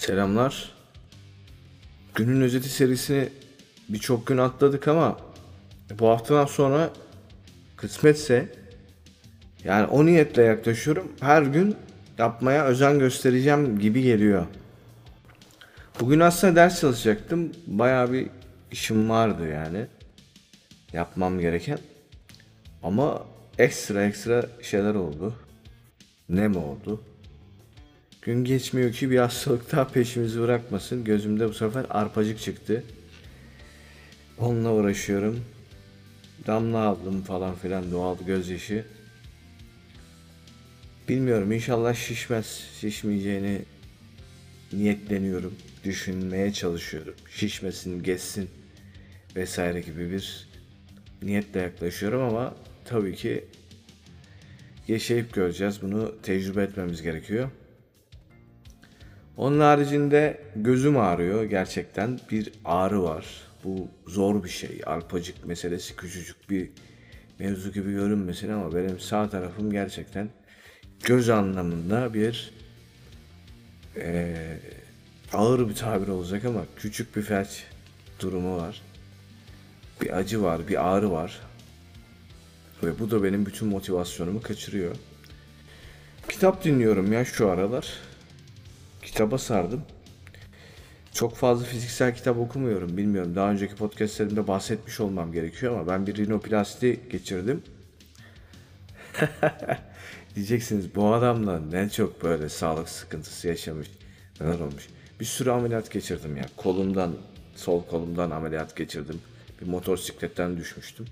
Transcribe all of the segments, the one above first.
Selamlar. Günün özeti serisini birçok gün atladık ama bu haftadan sonra kısmetse yani o niyetle yaklaşıyorum. Her gün yapmaya özen göstereceğim gibi geliyor. Bugün aslında ders çalışacaktım. Bayağı bir işim vardı yani. Yapmam gereken. Ama ekstra ekstra şeyler oldu. Ne mi oldu? Gün geçmiyor ki bir hastalık daha peşimizi bırakmasın. Gözümde bu sefer arpacık çıktı. Onunla uğraşıyorum. Damla aldım falan filan doğal gözyaşı. Bilmiyorum inşallah şişmez. Şişmeyeceğini niyetleniyorum. Düşünmeye çalışıyorum. Şişmesin, geçsin vesaire gibi bir niyetle yaklaşıyorum ama tabii ki yaşayıp göreceğiz. Bunu tecrübe etmemiz gerekiyor. Onun haricinde gözüm ağrıyor gerçekten. Bir ağrı var. Bu zor bir şey. Arpacık meselesi küçücük bir mevzu gibi görünmesin ama benim sağ tarafım gerçekten göz anlamında bir eee, ağır bir tabir olacak ama küçük bir felç durumu var. Bir acı var, bir ağrı var. Ve bu da benim bütün motivasyonumu kaçırıyor. Kitap dinliyorum ya şu aralar. Kitaba sardım. Çok fazla fiziksel kitap okumuyorum. Bilmiyorum. Daha önceki podcastlerimde bahsetmiş olmam gerekiyor ama ben bir rinoplasti geçirdim. Diyeceksiniz bu adamla ne çok böyle sağlık sıkıntısı yaşamış. Neler olmuş. Bir sürü ameliyat geçirdim ya. Kolumdan, sol kolumdan ameliyat geçirdim. Bir motosikletten düşmüştüm.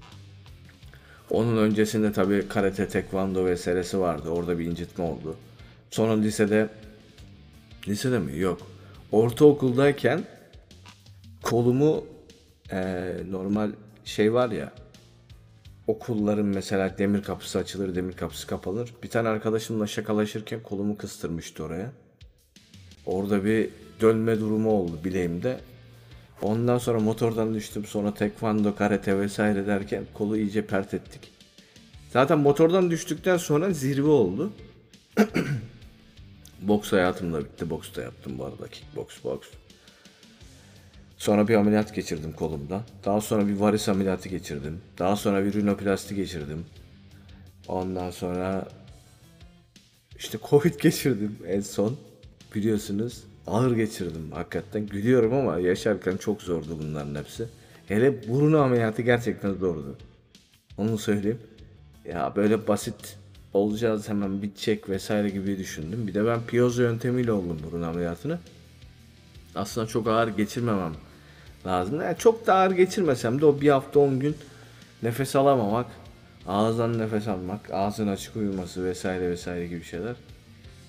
Onun öncesinde tabii karate, tekvando vesairesi vardı. Orada bir incitme oldu. Sonra lisede Lisede mi? Yok. Ortaokuldayken kolumu eee, normal şey var ya okulların mesela demir kapısı açılır, demir kapısı kapanır. Bir tane arkadaşımla şakalaşırken kolumu kıstırmıştı oraya. Orada bir dönme durumu oldu bileğimde. Ondan sonra motordan düştüm. Sonra tekvando, karate vesaire derken kolu iyice pert ettik. Zaten motordan düştükten sonra zirve oldu. Boks hayatım da bitti. Boks da yaptım bu arada. Kickbox, boks. Sonra bir ameliyat geçirdim kolumda. Daha sonra bir varis ameliyatı geçirdim. Daha sonra bir rinoplasti geçirdim. Ondan sonra işte Covid geçirdim en son. Biliyorsunuz ağır geçirdim hakikaten. Gülüyorum ama yaşarken çok zordu bunların hepsi. Hele burun ameliyatı gerçekten zordu. Onu söyleyeyim. Ya böyle basit olacağız hemen bitecek vesaire gibi düşündüm. Bir de ben piyozo yöntemiyle oldum burun ameliyatını. Aslında çok ağır geçirmemem lazım. Yani çok da ağır geçirmesem de o bir hafta 10 gün nefes alamamak, ağızdan nefes almak, ağzın açık uyuması vesaire vesaire gibi şeyler.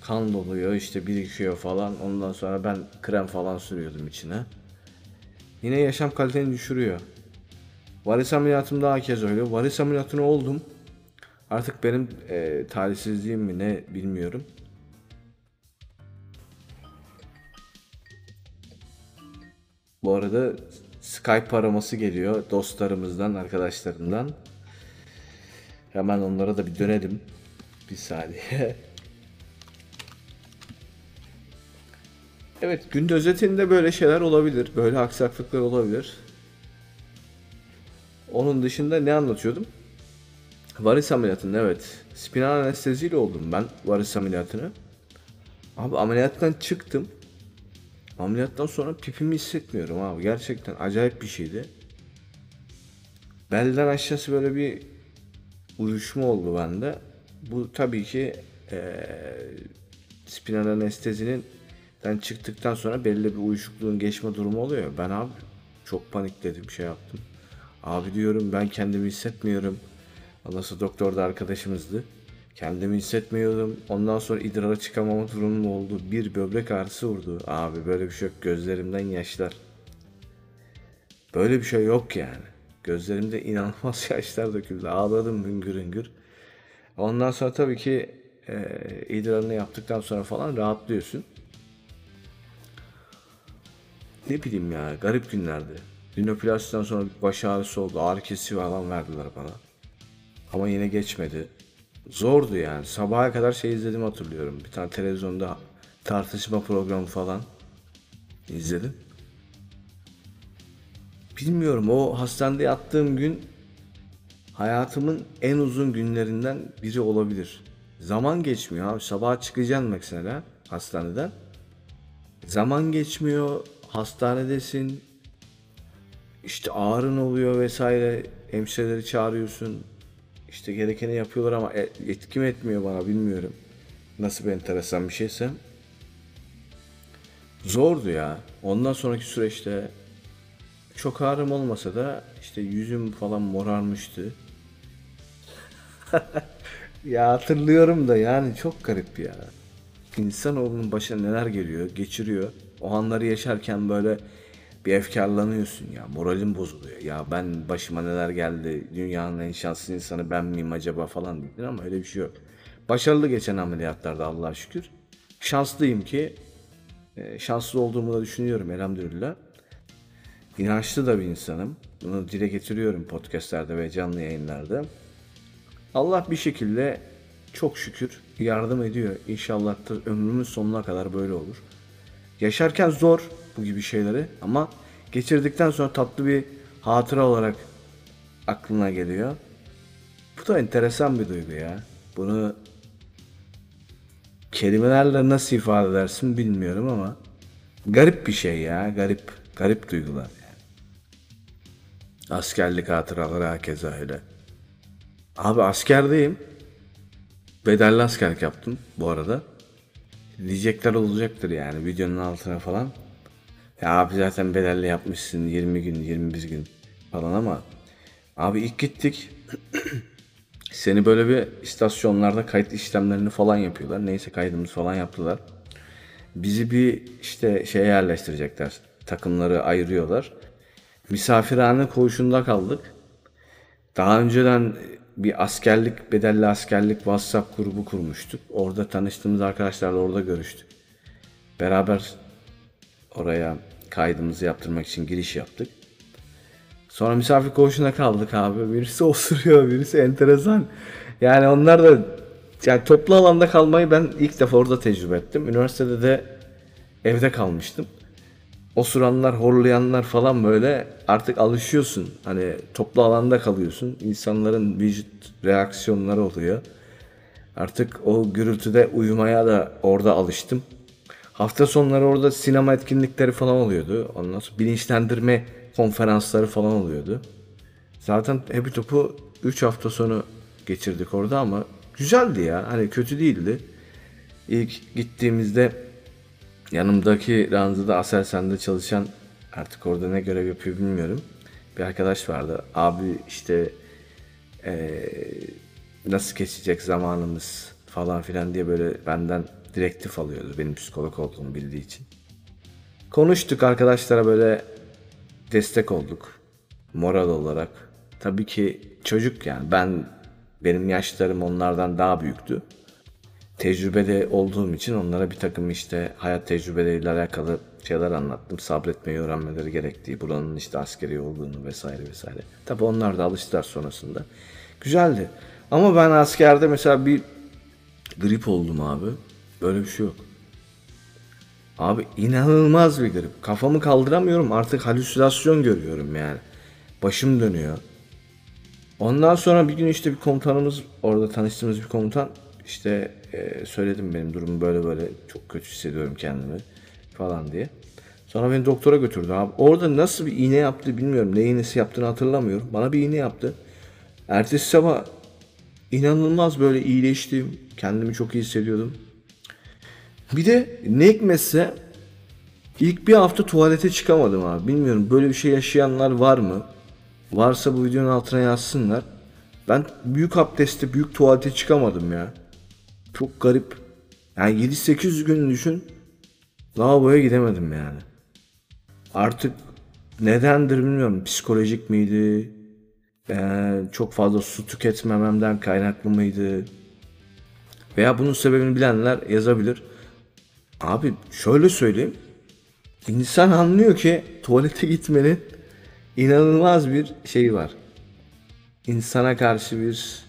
Kan doluyor işte birikiyor falan. Ondan sonra ben krem falan sürüyordum içine. Yine yaşam kaliteni düşürüyor. Varis ameliyatım daha kez öyle. Varis ameliyatını oldum. Artık benim e, talihsizliğim mi ne bilmiyorum. Bu arada Skype araması geliyor dostlarımızdan, arkadaşlarımdan. Hemen onlara da bir dönelim. Bir saniye. Evet, gün özetinde böyle şeyler olabilir. Böyle aksaklıklar olabilir. Onun dışında ne anlatıyordum? Varis ameliyatında evet. Spinal anesteziyle oldum ben varis ameliyatını. Abi ameliyattan çıktım. Ameliyattan sonra pipimi hissetmiyorum abi. Gerçekten acayip bir şeydi. Belden aşağısı böyle bir uyuşma oldu bende. Bu tabii ki eee spinal anestezinin ben çıktıktan sonra belli bir uyuşukluğun geçme durumu oluyor. Ben abi çok panikledim şey yaptım. Abi diyorum ben kendimi hissetmiyorum. Ondan doktor da arkadaşımızdı. Kendimi hissetmiyordum. Ondan sonra idrara çıkamama durumum oldu. Bir böbrek ağrısı vurdu. Abi böyle bir şey yok. Gözlerimden yaşlar. Böyle bir şey yok yani. Gözlerimde inanılmaz yaşlar döküldü. Ağladım hüngür hüngür. Ondan sonra tabii ki e, idrarını yaptıktan sonra falan rahatlıyorsun. Ne bileyim ya garip günlerdi. Rinoplastikten sonra baş ağrısı oldu. Ağrı kesici falan verdiler bana. Ama yine geçmedi. Zordu yani. Sabaha kadar şey izledim hatırlıyorum. Bir tane televizyonda tartışma programı falan. İzledim. Bilmiyorum o hastanede yattığım gün hayatımın en uzun günlerinden biri olabilir. Zaman geçmiyor abi. Sabah çıkacaksın mesela hastaneden. Zaman geçmiyor. Hastanedesin. İşte ağrın oluyor vesaire. Hemşireleri çağırıyorsun. İşte gerekeni yapıyorlar ama e- etki mi etmiyor bana bilmiyorum. Nasıl bir enteresan bir şeyse. Zordu ya. Ondan sonraki süreçte çok ağrım olmasa da işte yüzüm falan morarmıştı. ya hatırlıyorum da yani çok garip ya. İnsanoğlunun başına neler geliyor, geçiriyor. O anları yaşarken böyle bir efkarlanıyorsun ya. Moralin bozuluyor. Ya ben başıma neler geldi, dünyanın en şanslı insanı ben miyim acaba falan dedin ama öyle bir şey yok. Başarılı geçen ameliyatlarda Allah'a şükür. Şanslıyım ki, e, şanslı olduğumu da düşünüyorum elhamdülillah. İnançlı da bir insanım. Bunu dile getiriyorum podcastlerde ve canlı yayınlarda. Allah bir şekilde çok şükür yardım ediyor. İnşallah da ömrümün sonuna kadar böyle olur. Yaşarken zor bu gibi şeyleri ama geçirdikten sonra tatlı bir hatıra olarak aklına geliyor. Bu da enteresan bir duygu ya. Bunu kelimelerle nasıl ifade edersin bilmiyorum ama garip bir şey ya. Garip, garip duygular yani. Askerlik hatıraları herkese öyle. Abi askerdeyim. Bedelli askerlik yaptım bu arada. Diyecekler olacaktır yani videonun altına falan. Ya abi zaten bedelli yapmışsın 20 gün 21 gün falan ama abi ilk gittik seni böyle bir istasyonlarda kayıt işlemlerini falan yapıyorlar. Neyse kaydımız falan yaptılar. Bizi bir işte şeye yerleştirecekler. Takımları ayırıyorlar. Misafirhane koğuşunda kaldık. Daha önceden bir askerlik, bedelli askerlik WhatsApp grubu kurmuştuk. Orada tanıştığımız arkadaşlarla orada görüştük. Beraber oraya kaydımızı yaptırmak için giriş yaptık. Sonra misafir koğuşuna kaldık abi. Birisi osuruyor, birisi enteresan. Yani onlar da yani toplu alanda kalmayı ben ilk defa orada tecrübe ettim. Üniversitede de evde kalmıştım. Osuranlar, horlayanlar falan böyle artık alışıyorsun. Hani toplu alanda kalıyorsun. İnsanların vücut reaksiyonları oluyor. Artık o gürültüde uyumaya da orada alıştım. Hafta sonları orada sinema etkinlikleri falan oluyordu. Ondan sonra bilinçlendirme konferansları falan oluyordu. Zaten Happy Top'u 3 hafta sonu geçirdik orada ama güzeldi ya. Hani kötü değildi. İlk gittiğimizde yanımdaki ranzada Aselsan'da çalışan artık orada ne görev yapıyor bilmiyorum. Bir arkadaş vardı. Abi işte eee, nasıl geçecek zamanımız falan filan diye böyle benden direktif alıyordu. Benim psikolog olduğumu bildiği için. Konuştuk arkadaşlara böyle destek olduk. Moral olarak. Tabii ki çocuk yani ben benim yaşlarım onlardan daha büyüktü. Tecrübede olduğum için onlara bir takım işte hayat tecrübeleriyle alakalı şeyler anlattım. Sabretmeyi öğrenmeleri gerektiği, buranın işte askeri olduğunu vesaire vesaire. Tabii onlar da alıştılar sonrasında. Güzeldi. Ama ben askerde mesela bir grip oldum abi. Böyle bir şey yok. Abi inanılmaz bir grip. Kafamı kaldıramıyorum. Artık halüsinasyon görüyorum yani. Başım dönüyor. Ondan sonra bir gün işte bir komutanımız orada tanıştığımız bir komutan işte e, söyledim benim durumu böyle böyle çok kötü hissediyorum kendimi falan diye. Sonra beni doktora götürdü abi. Orada nasıl bir iğne yaptı bilmiyorum. Ne iğnesi yaptığını hatırlamıyorum. Bana bir iğne yaptı. Ertesi sabah inanılmaz böyle iyileştim. Kendimi çok iyi hissediyordum. Bir de ne hikmetse ilk bir hafta tuvalete çıkamadım abi. Bilmiyorum böyle bir şey yaşayanlar var mı? Varsa bu videonun altına yazsınlar. Ben büyük abdestte büyük tuvalete çıkamadım ya. Çok garip. Yani 7-8 gün düşün. Lavaboya gidemedim yani. Artık nedendir bilmiyorum. Psikolojik miydi? Ee, çok fazla su tüketmememden kaynaklı mıydı? Veya bunun sebebini bilenler yazabilir. Abi şöyle söyleyeyim. İnsan anlıyor ki tuvalete gitmenin inanılmaz bir şeyi var. İnsana karşı bir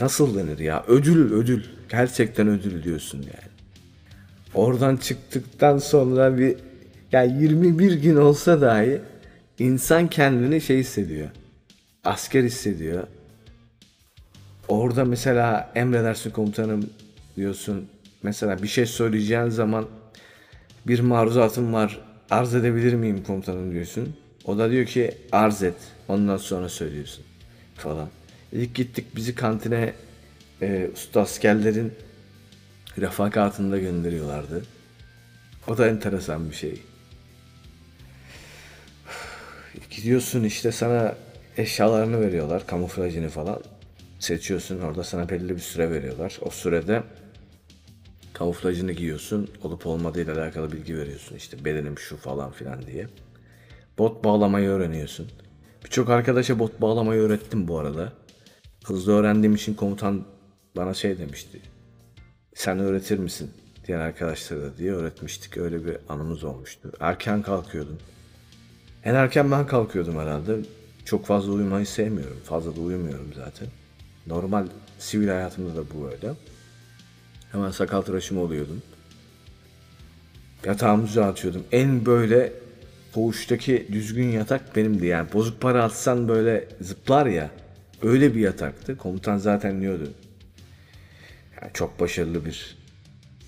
nasıl denir ya? Ödül ödül. Gerçekten ödül diyorsun yani. Oradan çıktıktan sonra bir yani 21 gün olsa dahi insan kendini şey hissediyor. Asker hissediyor. Orada mesela emredersin komutanım diyorsun. Mesela bir şey söyleyeceğin zaman bir maruzatım var arz edebilir miyim komutanım diyorsun. O da diyor ki arz et ondan sonra söylüyorsun falan. İlk gittik bizi kantine e, usta askerlerin refakatında gönderiyorlardı. O da enteresan bir şey. Gidiyorsun işte sana eşyalarını veriyorlar, kamuflajını falan. Seçiyorsun orada sana belli bir süre veriyorlar. O sürede kamuflajını giyiyorsun. Olup olmadığıyla alakalı bilgi veriyorsun. İşte bedenim şu falan filan diye. Bot bağlamayı öğreniyorsun. Birçok arkadaşa bot bağlamayı öğrettim bu arada. Hızlı öğrendiğim için komutan bana şey demişti. Sen öğretir misin? Diğer arkadaşlara da diye öğretmiştik. Öyle bir anımız olmuştu. Erken kalkıyordum. En erken ben kalkıyordum herhalde. Çok fazla uyumayı sevmiyorum. Fazla da uyumuyorum zaten. Normal sivil hayatımda da bu öyle. Hemen sakal tıraşımı oluyordum. Yatağımı düzeltiyordum. En böyle koğuştaki düzgün yatak benimdi yani. Bozuk para atsan böyle zıplar ya. Öyle bir yataktı. Komutan zaten diyordu. Yani çok başarılı bir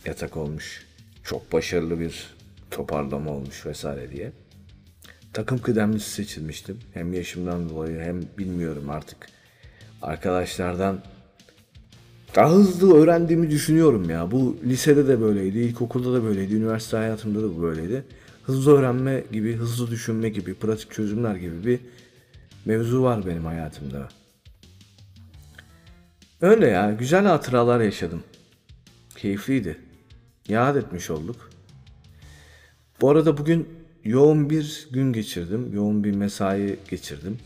yatak olmuş. Çok başarılı bir toparlama olmuş vesaire diye. Takım kıdemlisi seçilmiştim. Hem yaşımdan dolayı hem bilmiyorum artık. Arkadaşlardan daha hızlı öğrendiğimi düşünüyorum ya. Bu lisede de böyleydi, ilkokulda da böyleydi, üniversite hayatımda da bu böyleydi. Hızlı öğrenme gibi, hızlı düşünme gibi, pratik çözümler gibi bir mevzu var benim hayatımda. Öyle ya, güzel hatıralar yaşadım. Keyifliydi. Yad etmiş olduk. Bu arada bugün yoğun bir gün geçirdim. Yoğun bir mesai geçirdim.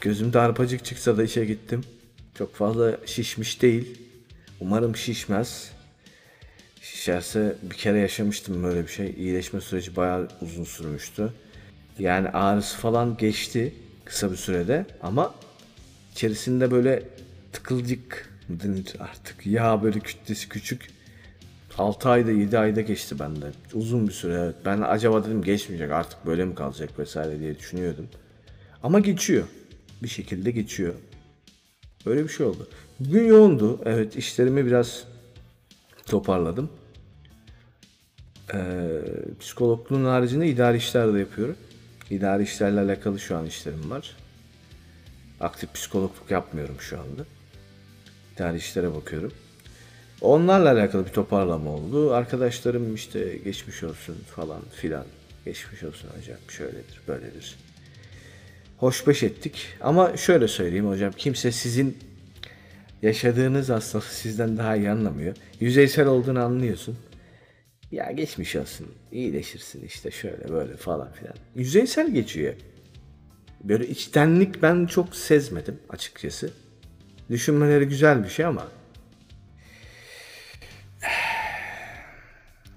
Gözümde arpacık çıksa da işe gittim. Çok fazla şişmiş değil. Umarım şişmez. Şişerse bir kere yaşamıştım böyle bir şey. İyileşme süreci bayağı uzun sürmüştü. Yani ağrısı falan geçti kısa bir sürede ama içerisinde böyle tıkılcık artık yağ böyle kütlesi küçük 6 ayda 7 ayda geçti bende. Uzun bir süre. Ben acaba dedim geçmeyecek artık böyle mi kalacak vesaire diye düşünüyordum. Ama geçiyor. Bir şekilde geçiyor. Öyle bir şey oldu. Bugün yoğundu. Evet işlerimi biraz toparladım. Ee, psikologluğun haricinde idari işler de yapıyorum. İdari işlerle alakalı şu an işlerim var. Aktif psikologluk yapmıyorum şu anda. İdari işlere bakıyorum. Onlarla alakalı bir toparlama oldu. Arkadaşlarım işte geçmiş olsun falan filan. Geçmiş olsun hocam şöyledir böyledir. Hoşbeş ettik. Ama şöyle söyleyeyim hocam kimse sizin yaşadığınız hastalığı sizden daha iyi anlamıyor. Yüzeysel olduğunu anlıyorsun. Ya geçmiş olsun iyileşirsin işte şöyle böyle falan filan. Yüzeysel geçiyor. Böyle içtenlik ben çok sezmedim açıkçası. Düşünmeleri güzel bir şey ama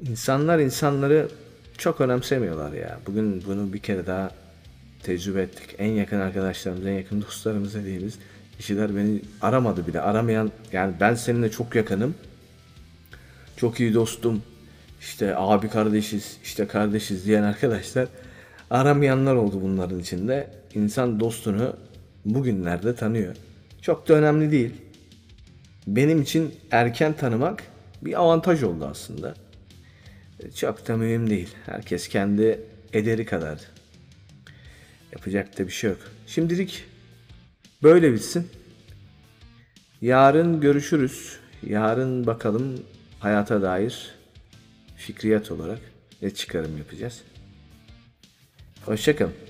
İnsanlar insanları çok önemsemiyorlar ya. Bugün bunu bir kere daha tecrübe ettik. En yakın arkadaşlarımız, en yakın dostlarımız dediğimiz kişiler beni aramadı bile. Aramayan, yani ben seninle çok yakınım. Çok iyi dostum. İşte abi kardeşiz, işte kardeşiz diyen arkadaşlar aramayanlar oldu bunların içinde. İnsan dostunu bugünlerde tanıyor. Çok da önemli değil. Benim için erken tanımak bir avantaj oldu aslında. Çok da mühim değil. Herkes kendi ederi kadar. Yapacak da bir şey yok. Şimdilik böyle bitsin. Yarın görüşürüz. Yarın bakalım hayata dair fikriyat olarak ne çıkarım yapacağız. Hoşçakalın.